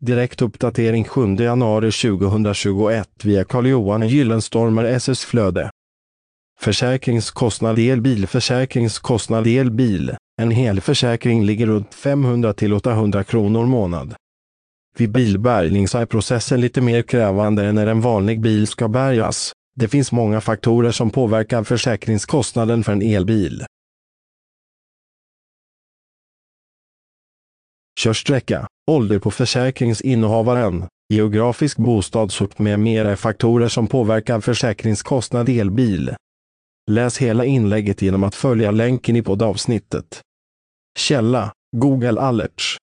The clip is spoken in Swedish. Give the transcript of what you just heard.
Direkt uppdatering 7 januari 2021 via Carl-Johan Gyllenstormer SS Flöde. Försäkringskostnad elbil Försäkringskostnad elbil. En hel försäkring ligger runt 500 till 800 kronor månad. Vid bilbärgning så är processen lite mer krävande än när en vanlig bil ska bärgas. Det finns många faktorer som påverkar försäkringskostnaden för en elbil. Körsträcka, ålder på försäkringsinnehavaren, geografisk bostadsort med mera är faktorer som påverkar försäkringskostnad elbil. Läs hela inlägget genom att följa länken i poddavsnittet. Källa Google Alerts